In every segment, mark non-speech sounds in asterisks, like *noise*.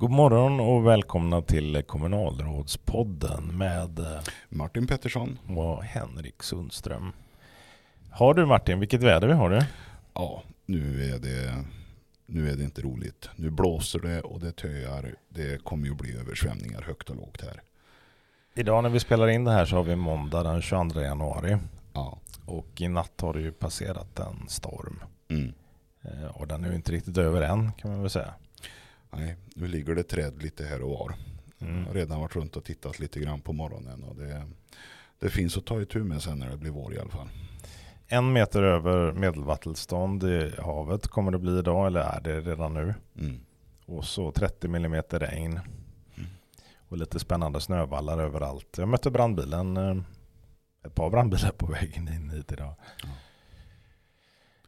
God morgon och välkomna till kommunalrådspodden med eh, Martin Pettersson. och Henrik Sundström. Har du Martin, vilket väder vi har du? Ja, nu är, det, nu är det inte roligt. Nu blåser det och det töar. Det kommer ju bli översvämningar högt och lågt här. Idag när vi spelar in det här så har vi måndag den 22 januari Ja. och i natt har det ju passerat en storm. Mm. Eh, Och den är ju inte riktigt över än kan man väl säga. Nej, nu ligger det träd lite här och var. Jag Mm. har redan varit runt och tittat lite grann på morgonen. Och det, det finns att ta itu med sen när det blir vår i alla fall. En meter över medelvattenstånd i havet kommer det bli idag, eller är det redan nu? Mm. Och så 30 millimeter regn. Mm. Och lite spännande snövallar överallt. Jag mötte brandbilen, eh, ett par brandbilar på vägen in hit idag.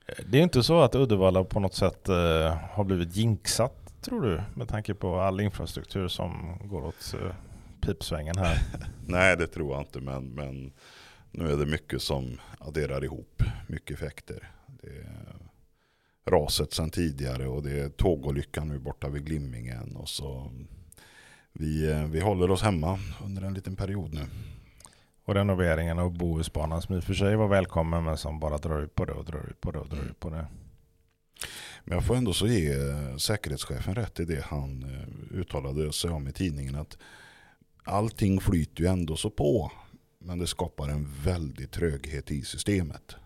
Eh, Det är inte så att Uddevalla på något sätt eh, har blivit jinxat, tror du? Med tanke på all infrastruktur som går åt eh, pipsvängen här. *laughs* Nej, det tror jag inte. Men, men nu är det mycket som adderar ihop. Mycket effekter. Det är raset sedan tidigare och det är tågolyckan nu borta vid Glimmingen. Och så vi, eh, vi håller oss hemma under en liten period nu. Och renoveringen av Bohusbanan som i och för sig var välkommen men som bara drar ut på det och drar ut på det och drar ut på det. Men jag får ändå så ge eh, säkerhetschefen rätt i det han eh, uttalade sig om i tidningen. att Allting flyter ju ändå så på. Men det skapar en väldig tröghet i systemet.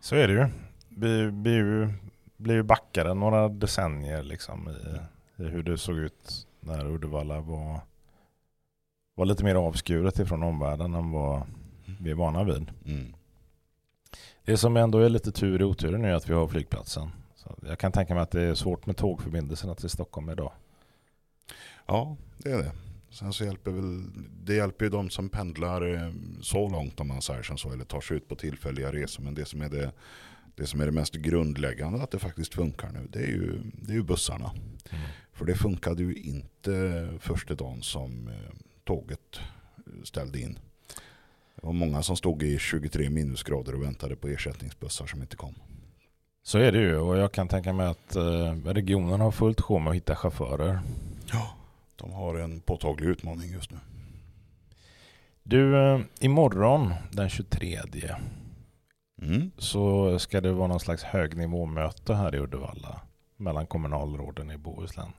Så är det ju. Vi blir ju, backade några decennier liksom i, i hur det såg ut när Uddevalla var, var lite mer avskuret ifrån omvärlden än vad vi är vana vid. Mm. Det som ändå är lite tur i oturen är att vi har flygplatsen. Så jag kan tänka mig att det är svårt med tågförbindelserna till Stockholm idag. Ja, det är det. Sen så hjälper väl, det hjälper ju de som pendlar eh, så långt om man säger som så, eller tar sig ut på tillfälliga resor. Men det som är det, det, som är det mest grundläggande, att det faktiskt funkar nu, det är ju, det är ju bussarna. För det funkade ju inte första dagen som eh, tåget ställde in. Det var många som stod i 23 minusgrader och väntade på ersättningsbussar som inte kom. Så är det ju och jag kan tänka mig att eh, regionen har fullt sjå med att hitta chaufförer. Ja, de har en påtaglig utmaning just nu. Du, eh, imorgon den 23 Mm. så ska det vara någon slags högnivåmöte här i Uddevalla mellan kommunalråden i Bohuslän.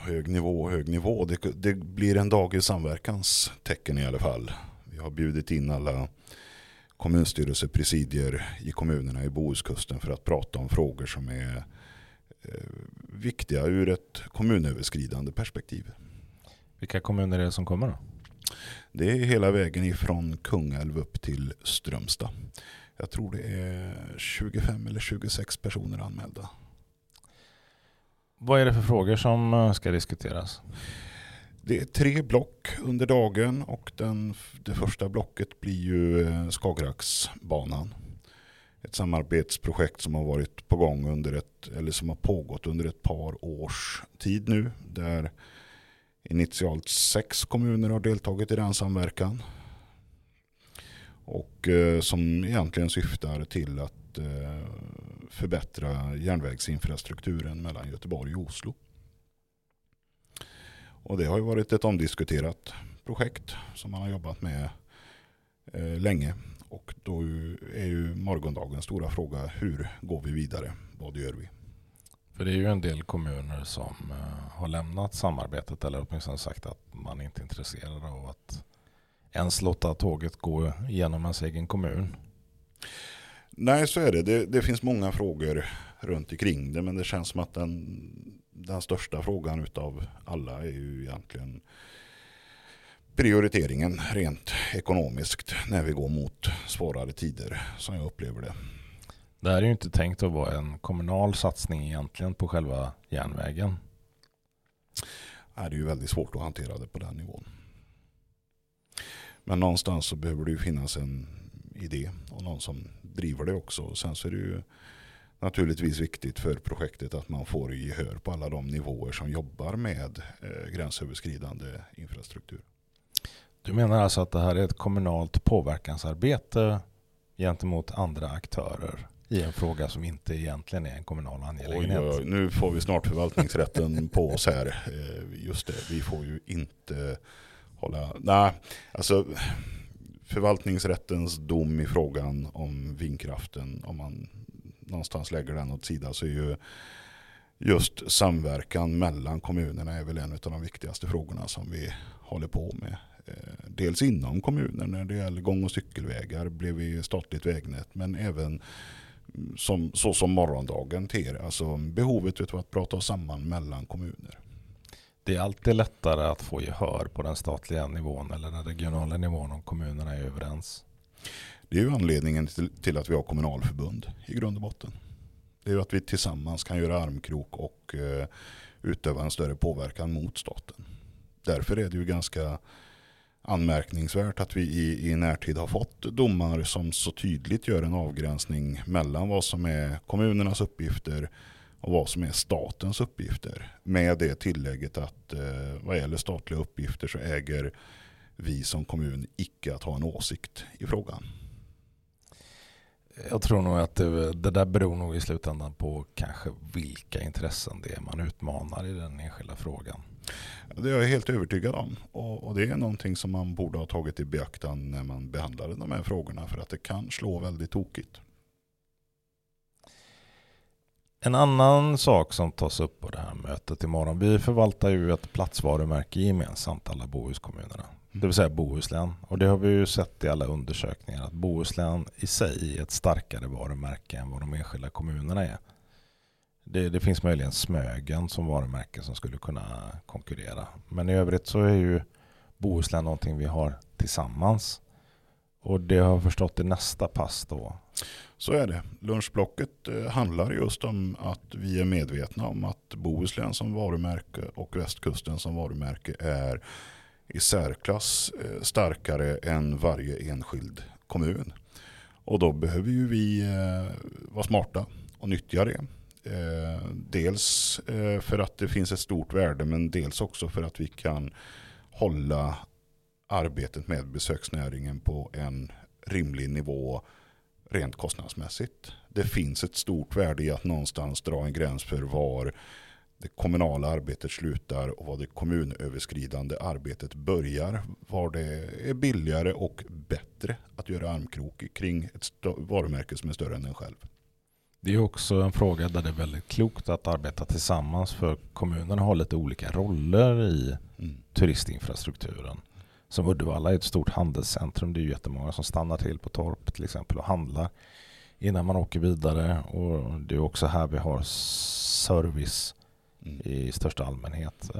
Hög nivå, hög nivå. Det, det blir en dag i samverkans tecken i alla fall. Vi har bjudit in alla kommunstyrelsepresidier i kommunerna i Bohuskusten för att prata om frågor som är eh, viktiga ur ett kommunöverskridande perspektiv. Vilka kommuner är det som kommer då? Det är hela vägen ifrån Kungälv upp till Strömstad. Jag tror det är 25 eller 26 personer anmälda. Vad är det för frågor som eh, ska diskuteras? Det är tre block under dagen och den, det första blocket blir ju eh, Skagerraksbanan. Ett samarbetsprojekt som har varit på gång under ett, eller som har pågått under ett par års tid nu. Där initialt sex kommuner har deltagit i den samverkan. Och eh, som egentligen syftar till att eh, förbättra järnvägsinfrastrukturen mellan Göteborg och Oslo. Och det har ju varit ett omdiskuterat projekt som man har jobbat med eh, länge. Och då är ju morgondagens stora fråga hur går vi vidare? Vad gör vi? För det är ju en del kommuner som eh, har lämnat samarbetet eller åtminstone sagt att man inte är intresserad av att ens låta tåget gå genom ens egen kommun. Nej, så är det. det. Det finns många frågor runt omkring det, men det känns som att den, den största frågan utav alla är ju egentligen prioriteringen rent ekonomiskt när vi går mot svårare tider som jag upplever det. Det här är ju inte tänkt att vara en kommunal satsning egentligen på själva järnvägen. Det är ju väldigt svårt att hantera det på den nivån. Men någonstans så behöver det ju finnas en idé och någon som driver det också. Sen så är det ju naturligtvis viktigt för projektet att man får gehör på alla de nivåer som jobbar med eh, gränsöverskridande infrastruktur. Du menar alltså att det här är ett kommunalt påverkansarbete gentemot andra aktörer i en fråga som inte egentligen är en kommunal angelägenhet. Oj, oj, nu får vi snart förvaltningsrätten *laughs* på oss här. Eh, just det, vi får ju inte hålla... Nej, alltså förvaltningsrättens dom i frågan om vindkraften, om man någonstans lägger den åt sidan, så är ju just samverkan mellan kommunerna är väl en av de viktigaste frågorna som vi håller på med. Eh, dels inom kommunen när det gäller gång och cykelvägar blev vi statligt vägnät men även som, så som morgondagen ter. Alltså behovet av att prata oss samman mellan kommuner. Det är alltid lättare att få gehör på den statliga nivån eller den regionala nivån om kommunerna är överens. Det är ju anledningen till, att vi har kommunalförbund i grund och botten. Det är ju att vi tillsammans kan göra armkrok och eh, utöva en större påverkan mot staten. Därför är det ju ganska anmärkningsvärt att vi i, i närtid har fått domar som så tydligt gör en avgränsning mellan vad som är kommunernas uppgifter och vad som är statens uppgifter. Med det tillägget att eh, vad gäller statliga uppgifter så äger vi som kommun icke att ha en åsikt i frågan. Jag tror nog att det, det, där beror nog i slutändan på kanske vilka intressen det är man utmanar i den enskilda frågan. Det är jag helt övertygad om. Och, och, det är någonting som man borde ha tagit i beaktan när man behandlade de här frågorna. För att det kan slå väldigt tokigt. En annan sak som tas upp på det här mötet imorgon. Vi förvaltar ju ett platsvarumärke gemensamt alla Bohuskommunerna. Det vill säga Bohuslän. Och det har vi ju sett i alla undersökningar att Bohuslän i sig är ett starkare varumärke än vad de enskilda kommunerna är. Det, det, finns möjligen Smögen som varumärke som skulle kunna konkurrera. Men i övrigt så är ju Bohuslän någonting vi har tillsammans. Och det har jag förstått i nästa pass då. Så är det. Lunchblocket eh, handlar just om att vi är medvetna om att Bohuslän som varumärke och västkusten som varumärke är i särklass eh, starkare än varje enskild kommun. Och då behöver ju vi eh, vara smarta och nyttja det. Eh, dels för att det finns ett stort värde men dels också för att vi kan hålla arbetet med besöksnäringen på en rimlig nivå rent kostnadsmässigt. Det finns ett stort värde i att någonstans dra en gräns för var det kommunala arbetet slutar och var det kommunöverskridande arbetet börjar. Var det är billigare och bättre att göra armkrok kring ett varumärke som är större än en själv. Det är också en fråga där det är väldigt klokt att arbeta tillsammans för kommunerna har lite olika roller i mm. turistinfrastrukturen. Som Uddevalla är ett stort handelscentrum. Det är jättemånga som stannar till på Torp till exempel och handlar innan man åker vidare. Och det är också här vi har service mm. i största allmänhet.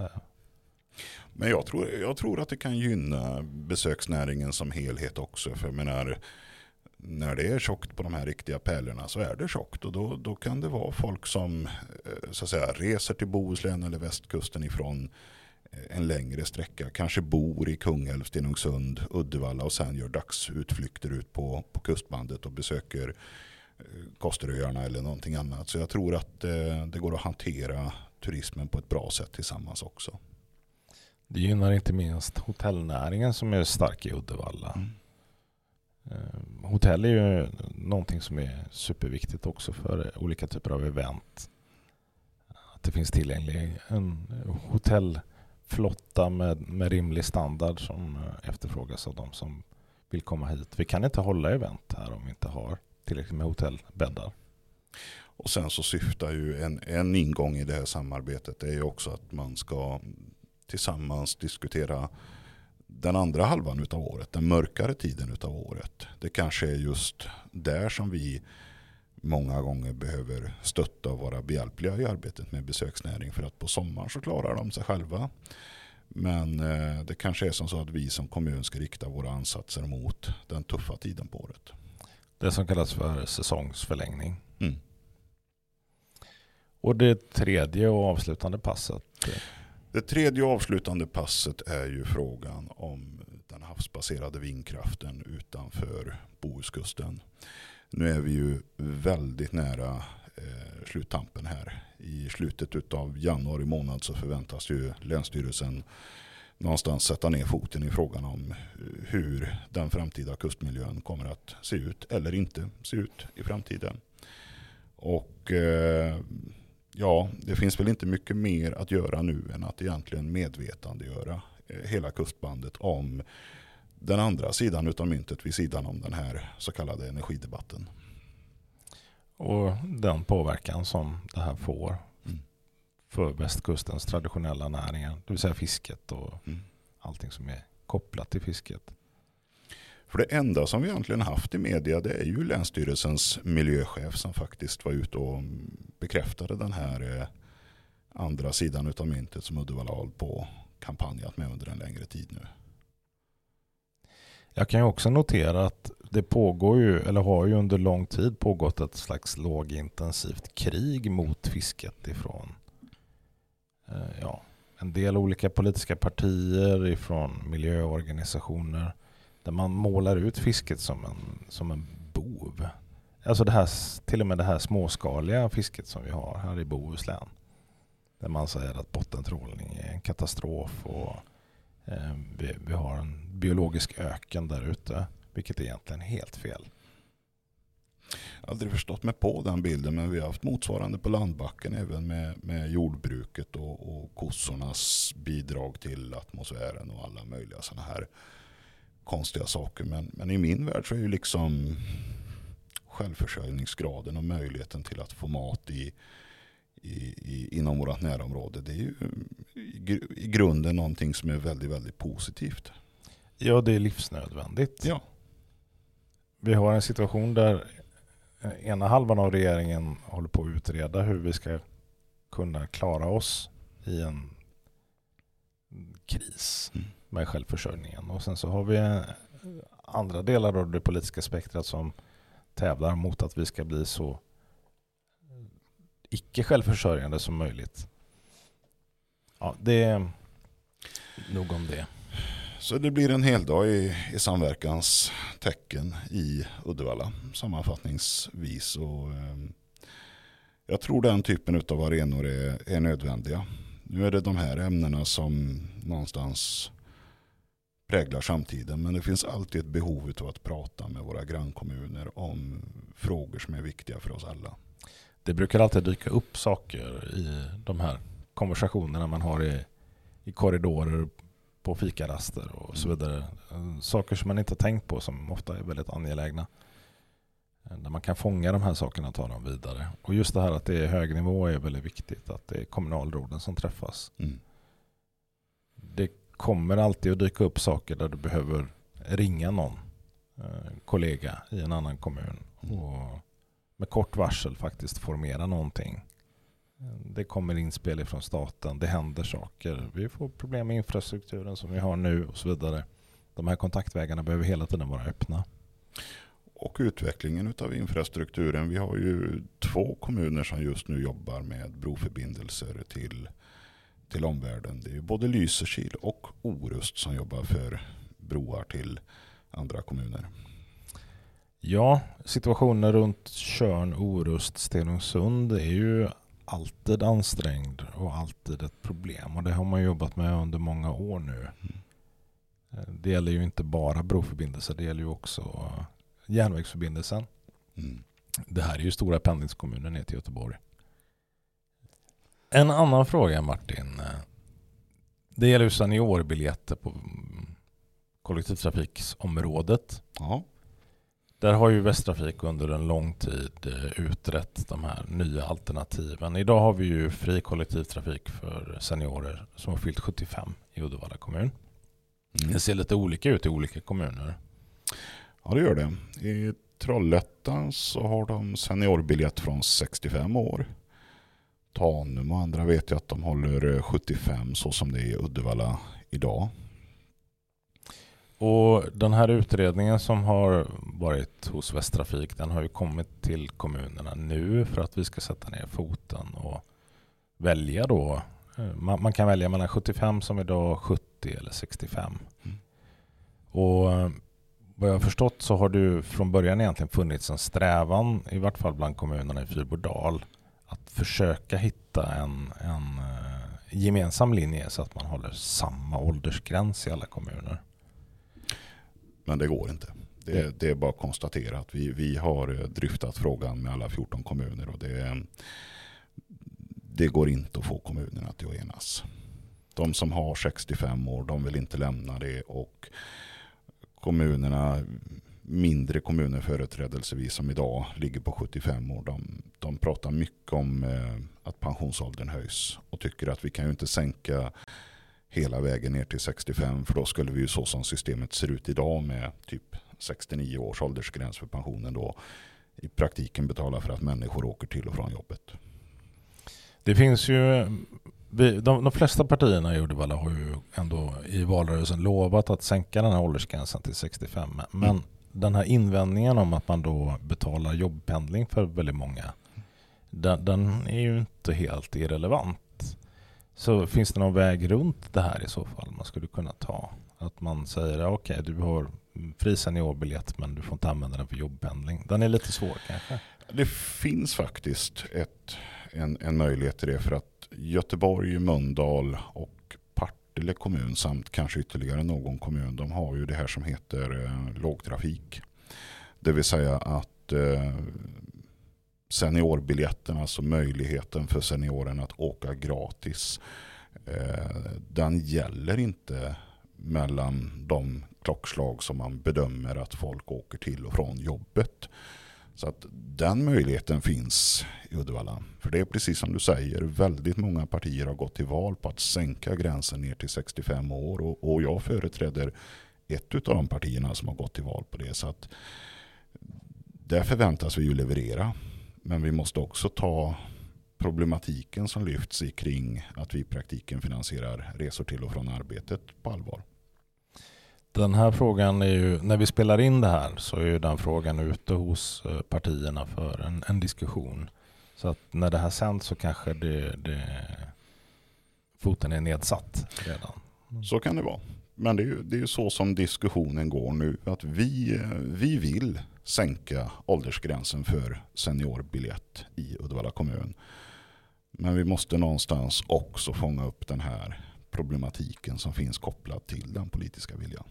Men jag tror, jag tror att det kan gynna besöksnäringen som helhet också. För jag menar, när det är tjockt på de här riktiga pärlorna så är det tjockt. Och då, då kan det vara folk som eh, så att säga, reser till Bohuslän eller västkusten ifrån eh, en längre sträcka. Kanske bor i Kungälv, Stenungsund, Uddevalla och sen gör dagsutflykter ut på, på kustbandet och besöker eh, Kosteröarna eller någonting annat. Så jag tror att det går att hantera turismen på ett bra sätt tillsammans också. Det gynnar inte minst hotellnäringen som är stark i Uddevalla. Mm. Eh, hotell är ju någonting som är superviktigt också för olika typer av event. Att det finns tillgänglig en hotellflotta med, med rimlig standard som eh, efterfrågas av de som vill komma hit. Vi kan inte hålla event här om vi inte har tillräckligt med hotellbäddar. Och sen så syftar ju en, en ingång i det här samarbetet är ju också att man ska tillsammans diskutera den andra halvan av året, den mörkare tiden av året. Det kanske är just där som vi många gånger behöver stötta och vara behjälpliga i arbetet med besöksnäring. För att på sommaren så klarar de sig själva. Men eh, det kanske är som så att vi som kommun ska rikta våra ansatser mot den tuffa tiden på året. Det som kallas för säsongsförlängning. Mm. Och det tredje och avslutande passet? Det tredje avslutande passet är ju frågan om den havsbaserade vindkraften utanför Bohuskusten. Nu är vi ju väldigt nära eh, sluttampen här. I slutet av januari månad så förväntas ju Länsstyrelsen någonstans sätta ner foten i frågan om hur den framtida kustmiljön kommer att se ut eller inte se ut i framtiden. Och eh, ja, det finns väl inte mycket mer att göra nu än att egentligen medvetandegöra eh, hela kustbandet om den andra sidan utav myntet vid sidan om den här så kallade energidebatten. Och den påverkan som det här får Mm. för västkustens traditionella näringar, det vill säga fisket och Mm. allting som är kopplat till fisket. För det enda som vi egentligen haft i media det är ju Länsstyrelsens miljöchef som faktiskt var ute och bekräftade den här eh, andra sidan av myntet som Uddevalla har hållit på kampanjat med under en längre tid nu. Jag kan ju också notera att det pågår ju, eller har ju under lång tid pågått ett slags lågintensivt krig mot fisket ifrån eh, ja, en del olika politiska partier, ifrån miljöorganisationer, där man målar ut fisket som en, som en bov. Alltså det här, till och med det här småskaliga fisket som vi har här i Bohuslän. Där man säger att bottentrålning är en katastrof och eh, vi, vi har en biologisk öken där ute, vilket är egentligen helt fel. Jag har aldrig förstått mig på den bilden men vi har haft motsvarande på landbacken även med, med jordbruket och, och kossornas bidrag till atmosfären och alla möjliga sådana här konstiga saker. Men, men i min värld så är ju liksom självförsörjningsgraden och möjligheten till att få mat i, i, i, inom vårt närområde. Det är ju i, gr- i grunden någonting som är väldigt, väldigt positivt. Ja, det är livsnödvändigt. Ja. Vi har en situation där ena halvan av regeringen håller på att utreda hur vi ska kunna klara oss i en kris Mm med självförsörjningen. Och sen så har vi eh, andra delar av det politiska spektrat som tävlar mot att vi ska bli så icke självförsörjande som möjligt. Ja, det är nog om det. Så det blir en hel dag i, i samverkans tecken i Uddevalla sammanfattningsvis. Och, eh, jag tror den typen av arenor är, är nödvändiga. Nu är det de här ämnena som någonstans präglar samtiden. Men det finns alltid ett behov av att prata med våra grannkommuner om frågor som är viktiga för oss alla. Det brukar alltid dyka upp saker i de här konversationerna man har i, i korridorer, på fikaraster och så vidare. Eh, Saker som man inte har tänkt på som ofta är väldigt angelägna. Där man kan fånga de här sakerna och ta dem vidare. Och just det här att det är hög nivå är väldigt viktigt. Att det är kommunalråden som träffas. Mm. Det kommer alltid att dyka upp saker där du behöver ringa någon eh, kollega i en annan kommun. Och med kort varsel faktiskt formera någonting. Det kommer inspel från staten, det händer saker. Vi får problem med infrastrukturen som vi har nu och så vidare. De här kontaktvägarna behöver hela tiden vara öppna. Och utvecklingen av infrastrukturen. Vi har ju två kommuner som just nu jobbar med broförbindelser till, till omvärlden. Det är ju både Lysekil och Orust som jobbar för broar till andra kommuner. Ja, situationen runt Tjörn, Orust, Stenungsund är ju alltid ansträngd och alltid ett problem. Och det har man jobbat med under många år nu. Eh, Det gäller ju inte bara broförbindelser, det gäller ju också järnvägsförbindelsen. Mm. Det här är ju stora pendlingskommuner ner till Göteborg. En annan fråga Martin. Det gäller ju seniorbiljetter på kollektivtrafiksområdet. Ja, Där har ju Västtrafik under en lång tid eh, utrett de här nya alternativen. Idag har vi ju fri kollektivtrafik för seniorer som har fyllt 75 i Uddevalla kommun. mm. Det ser lite olika ut i olika kommuner. ja det gör det. I Trollhättan så har de seniorbiljett från 65 år. Tanum och andra vet jag att de håller eh, 75 så som det är i Uddevalla idag. Och den här utredningen som har varit hos Västtrafik den har ju kommit till kommunerna nu för att vi ska sätta ner foten och välja då. Eh, Man, man kan välja mellan 75 som idag, 70 eller 65. Mm. Och eh, vad jag har förstått så har ju från början egentligen funnits en strävan, i vart fall bland kommunerna i Fyrbodal, försöka hitta en, en eh, gemensam linje så att man håller samma åldersgräns i alla kommuner. Men det går inte. Det, det är bara att konstatera att vi, vi har eh, dryftat frågan med alla 14 kommuner och det, det går inte att få kommunerna till att enas. De som har 65 år, de vill inte lämna det och kommunerna, mindre kommuner företrädelsevis som idag ligger på 75 år, de, de pratar mycket om eh, att pensionsåldern höjs och tycker att vi kan ju inte sänka hela vägen ner till 65 för då skulle vi ju så som systemet ser ut idag med typ 69 års åldersgräns för pensionen då i praktiken betala för att människor åker till och från jobbet. Det finns ju, de, de flesta partierna i Uddevalla har ju ändå i valrörelsen lovat att sänka den här åldersgränsen till 65. Men mm den här invändningen om att man då betalar jobbpendling för väldigt många, den, den är ju inte helt irrelevant. Så finns det någon väg runt det här i så fall man skulle kunna ta? Att man säger okej, okay, du har fri seniorbiljett men du får inte använda den för jobbpendling. Den är lite svår kanske? Det finns faktiskt ett, en, en möjlighet till det för att Göteborg, Mölndal och Partille kommun samt kanske ytterligare någon kommun de har ju det här som heter eh, lågtrafik. Det vill säga att eh, seniorbiljetten, alltså möjligheten för senioren att åka gratis, eh, den gäller inte mellan de klockslag som man bedömer att folk åker till och från jobbet. Så att den möjligheten finns i Uddevalla. För det är precis som du säger, väldigt många partier har gått till val på att sänka gränsen ner till 65 år och, och jag företräder ett av de partierna som har gått till val på det. Så att där förväntas vi ju leverera. Men vi måste också ta problematiken som lyfts i kring att vi i praktiken finansierar resor till och från arbetet på allvar. Den här frågan är ju, när vi spelar in det här så är ju den frågan ute hos eh, partierna för en, en diskussion. Så att när det här sänds så kanske det, det, foten är nedsatt redan. Mm. Så kan det vara. Men det är ju, det är ju så som diskussionen går nu. Att vi, eh, vi vill sänka åldersgränsen för seniorbiljett i Uddevalla kommun. Men vi måste någonstans också fånga upp den här problematiken som finns kopplad till den politiska viljan.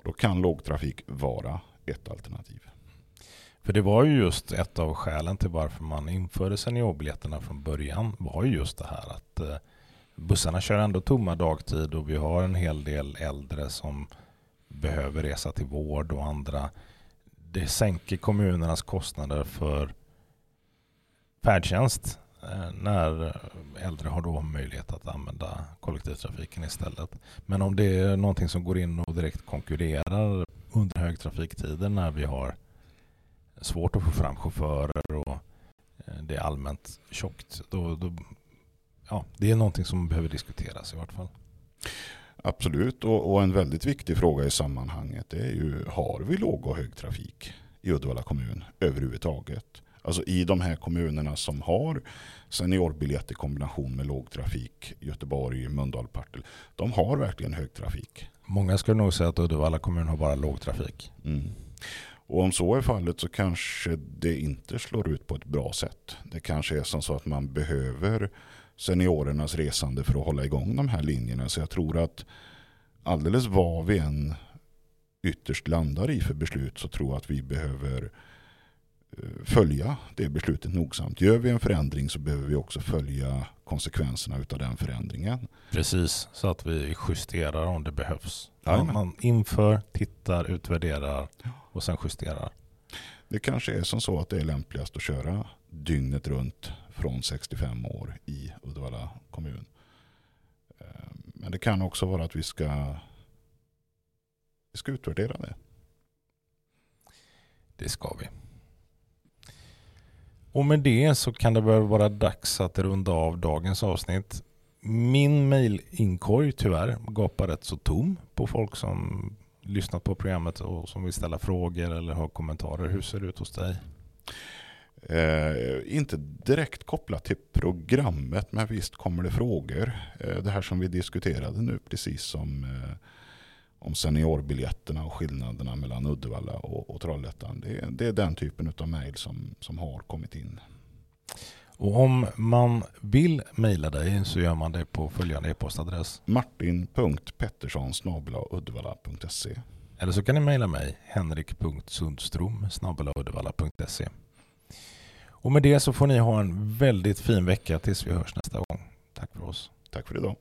Och då kan lågtrafik vara ett alternativ. För det var ju just ett av skälen till varför man införde seniorbiljetterna från början var ju just det här att eh, bussarna kör ändå tomma dagtid och vi har en hel del äldre som behöver resa till vård och andra. Det sänker kommunernas kostnader för färdtjänst Eh, när äldre har då möjlighet att använda kollektivtrafiken istället. Men om det är någonting som går in och direkt konkurrerar under högtrafiktider när vi har svårt att få fram chaufförer och eh, det är allmänt tjockt, då, då ja, det är någonting som behöver diskuteras i vart fall. Absolut, och, och, en väldigt viktig fråga i sammanhanget är ju har vi låg och högtrafik i Uddevalla kommun överhuvudtaget? Alltså i de här kommunerna som har seniorbiljett i kombination med lågtrafik, Göteborg, Mölndal, Partille, de har verkligen hög trafik. Många skulle nog säga att Uddevalla kommun har bara lågtrafik. Mm. Och om så är fallet så kanske det inte slår ut på ett bra sätt. Det kanske är som så att man behöver seniorernas resande för att hålla igång de här linjerna. Så jag tror att alldeles vad vi än ytterst landar i för beslut så tror jag att vi behöver eh, följa det beslutet nogsamt. Gör vi en förändring så behöver vi också följa konsekvenserna av den förändringen. Precis, så att vi justerar om det behövs. Ja, man inför, tittar, utvärderar och sen justerar. Det kanske är som så att det är lämpligast att köra dygnet runt från 65 år i Uddevalla kommun. Eh, men det kan också vara att vi ska, vi ska utvärdera det. Det ska vi. Och med det så kan det väl vara dags att runda av dagens avsnitt. Min mejlinkorg tyvärr gapar rätt så tom på folk som lyssnat på programmet och som vill ställa frågor eller ha kommentarer. Hur ser det ut hos dig? Eh, inte direkt kopplat till programmet, men visst kommer det frågor. Eh, det här som vi diskuterade nu, precis som eh, om seniorbiljetterna och skillnaderna mellan Uddevalla och, och Trollhättan. Det, det, är den typen av mejl som, som har kommit in. Och om man vill mejla dig så gör man det på följande e-postadress. martin.pettersson uddevalla.se Eller så kan ni mejla mig henrik.sundstrom uddevalla.se. Och med det så får ni ha en väldigt fin vecka tills vi hörs nästa gång. Tack för oss. Tack för idag.